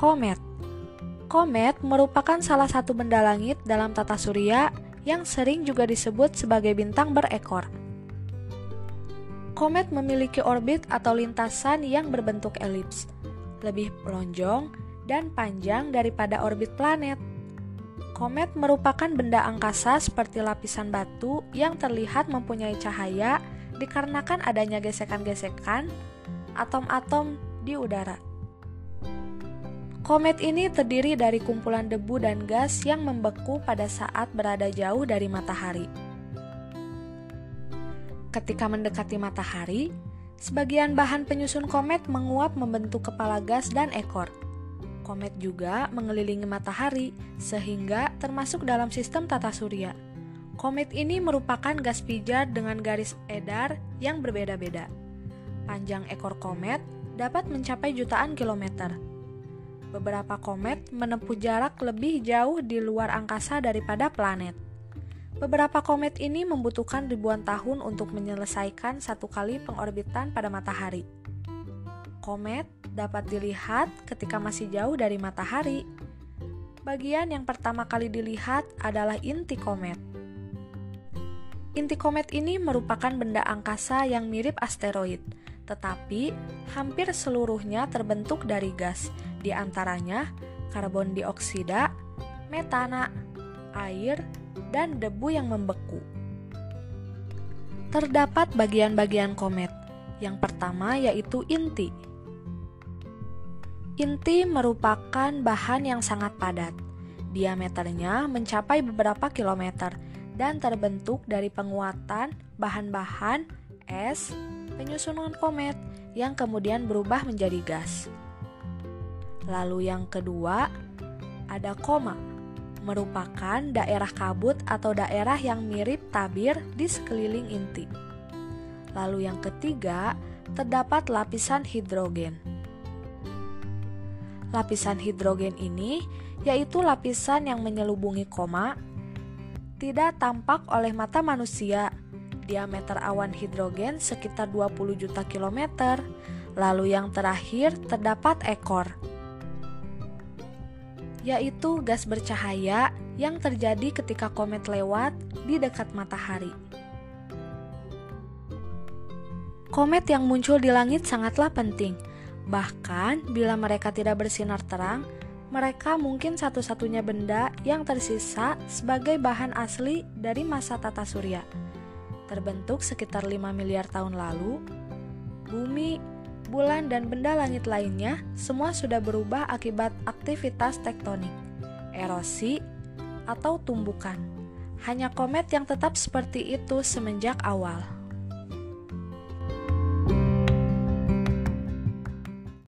Komet Komet merupakan salah satu benda langit dalam tata surya yang sering juga disebut sebagai bintang berekor. Komet memiliki orbit atau lintasan yang berbentuk elips, lebih lonjong dan panjang daripada orbit planet. Komet merupakan benda angkasa seperti lapisan batu yang terlihat mempunyai cahaya dikarenakan adanya gesekan-gesekan atom-atom di udara. Komet ini terdiri dari kumpulan debu dan gas yang membeku pada saat berada jauh dari matahari. Ketika mendekati matahari, sebagian bahan penyusun komet menguap membentuk kepala gas dan ekor. Komet juga mengelilingi matahari, sehingga termasuk dalam sistem tata surya. Komet ini merupakan gas pijar dengan garis edar yang berbeda-beda. Panjang ekor komet dapat mencapai jutaan kilometer. Beberapa komet menempuh jarak lebih jauh di luar angkasa daripada planet. Beberapa komet ini membutuhkan ribuan tahun untuk menyelesaikan satu kali pengorbitan pada matahari. Komet dapat dilihat ketika masih jauh dari matahari. Bagian yang pertama kali dilihat adalah inti komet. Inti komet ini merupakan benda angkasa yang mirip asteroid, tetapi hampir seluruhnya terbentuk dari gas, di antaranya karbon dioksida, metana, air, dan debu yang membeku. Terdapat bagian-bagian komet. Yang pertama yaitu inti. Inti merupakan bahan yang sangat padat. Diameternya mencapai beberapa kilometer dan terbentuk dari penguatan bahan-bahan es, penyusunan komet yang kemudian berubah menjadi gas. Lalu yang kedua ada koma merupakan daerah kabut atau daerah yang mirip tabir di sekeliling inti. Lalu yang ketiga, terdapat lapisan hidrogen. Lapisan hidrogen ini yaitu lapisan yang menyelubungi koma, tidak tampak oleh mata manusia. Diameter awan hidrogen sekitar 20 juta kilometer. Lalu yang terakhir terdapat ekor yaitu gas bercahaya yang terjadi ketika komet lewat di dekat matahari. Komet yang muncul di langit sangatlah penting, bahkan bila mereka tidak bersinar terang, mereka mungkin satu-satunya benda yang tersisa sebagai bahan asli dari masa tata surya. Terbentuk sekitar 5 miliar tahun lalu, bumi bulan, dan benda langit lainnya semua sudah berubah akibat aktivitas tektonik, erosi, atau tumbukan. Hanya komet yang tetap seperti itu semenjak awal.